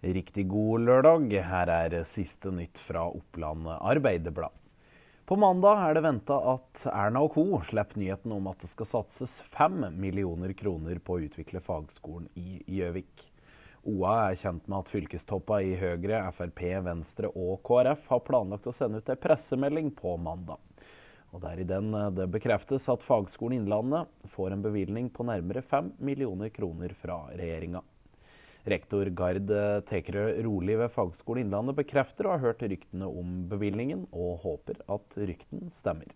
Riktig god lørdag. Her er siste nytt fra Oppland Arbeiderblad. På mandag er det venta at Erna og co. slipper nyheten om at det skal satses 5 millioner kroner på å utvikle fagskolen i Gjøvik. OA er kjent med at fylkestoppa i Høyre, Frp, Venstre og KrF har planlagt å sende ut en pressemelding på mandag. Og Det er i den det bekreftes at Fagskolen Innlandet får en bevilgning på nærmere 5 millioner kroner fra regjeringa. Rektor Gard Tekerø Roli ved Fagskolen Innlandet bekrefter å ha hørt ryktene om bevilgningen, og håper at rykten stemmer.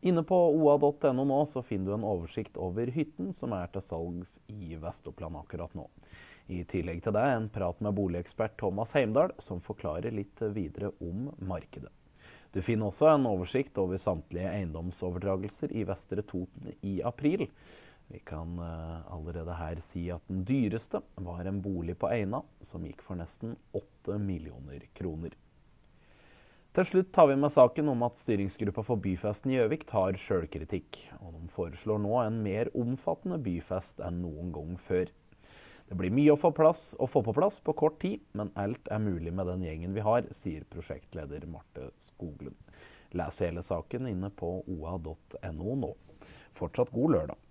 Inne på oa.no nå så finner du en oversikt over hytten som er til salgs i Vest-Oppland akkurat nå. I tillegg til det en prat med boligekspert Thomas Heimdal, som forklarer litt videre om markedet. Du finner også en oversikt over samtlige eiendomsoverdragelser i Vestre Toten i april. Vi kan uh, allerede her si at den dyreste var en bolig på Eina, som gikk for nesten 8 millioner kroner. Til slutt tar vi med saken om at styringsgruppa for byfesten i Gjøvik tar sjølkritikk. Og de foreslår nå en mer omfattende byfest enn noen gang før. Det blir mye å få, plass, å få på plass på kort tid, men alt er mulig med den gjengen vi har, sier prosjektleder Marte Skoglund. Les hele saken inne på oa.no nå. Fortsatt god lørdag.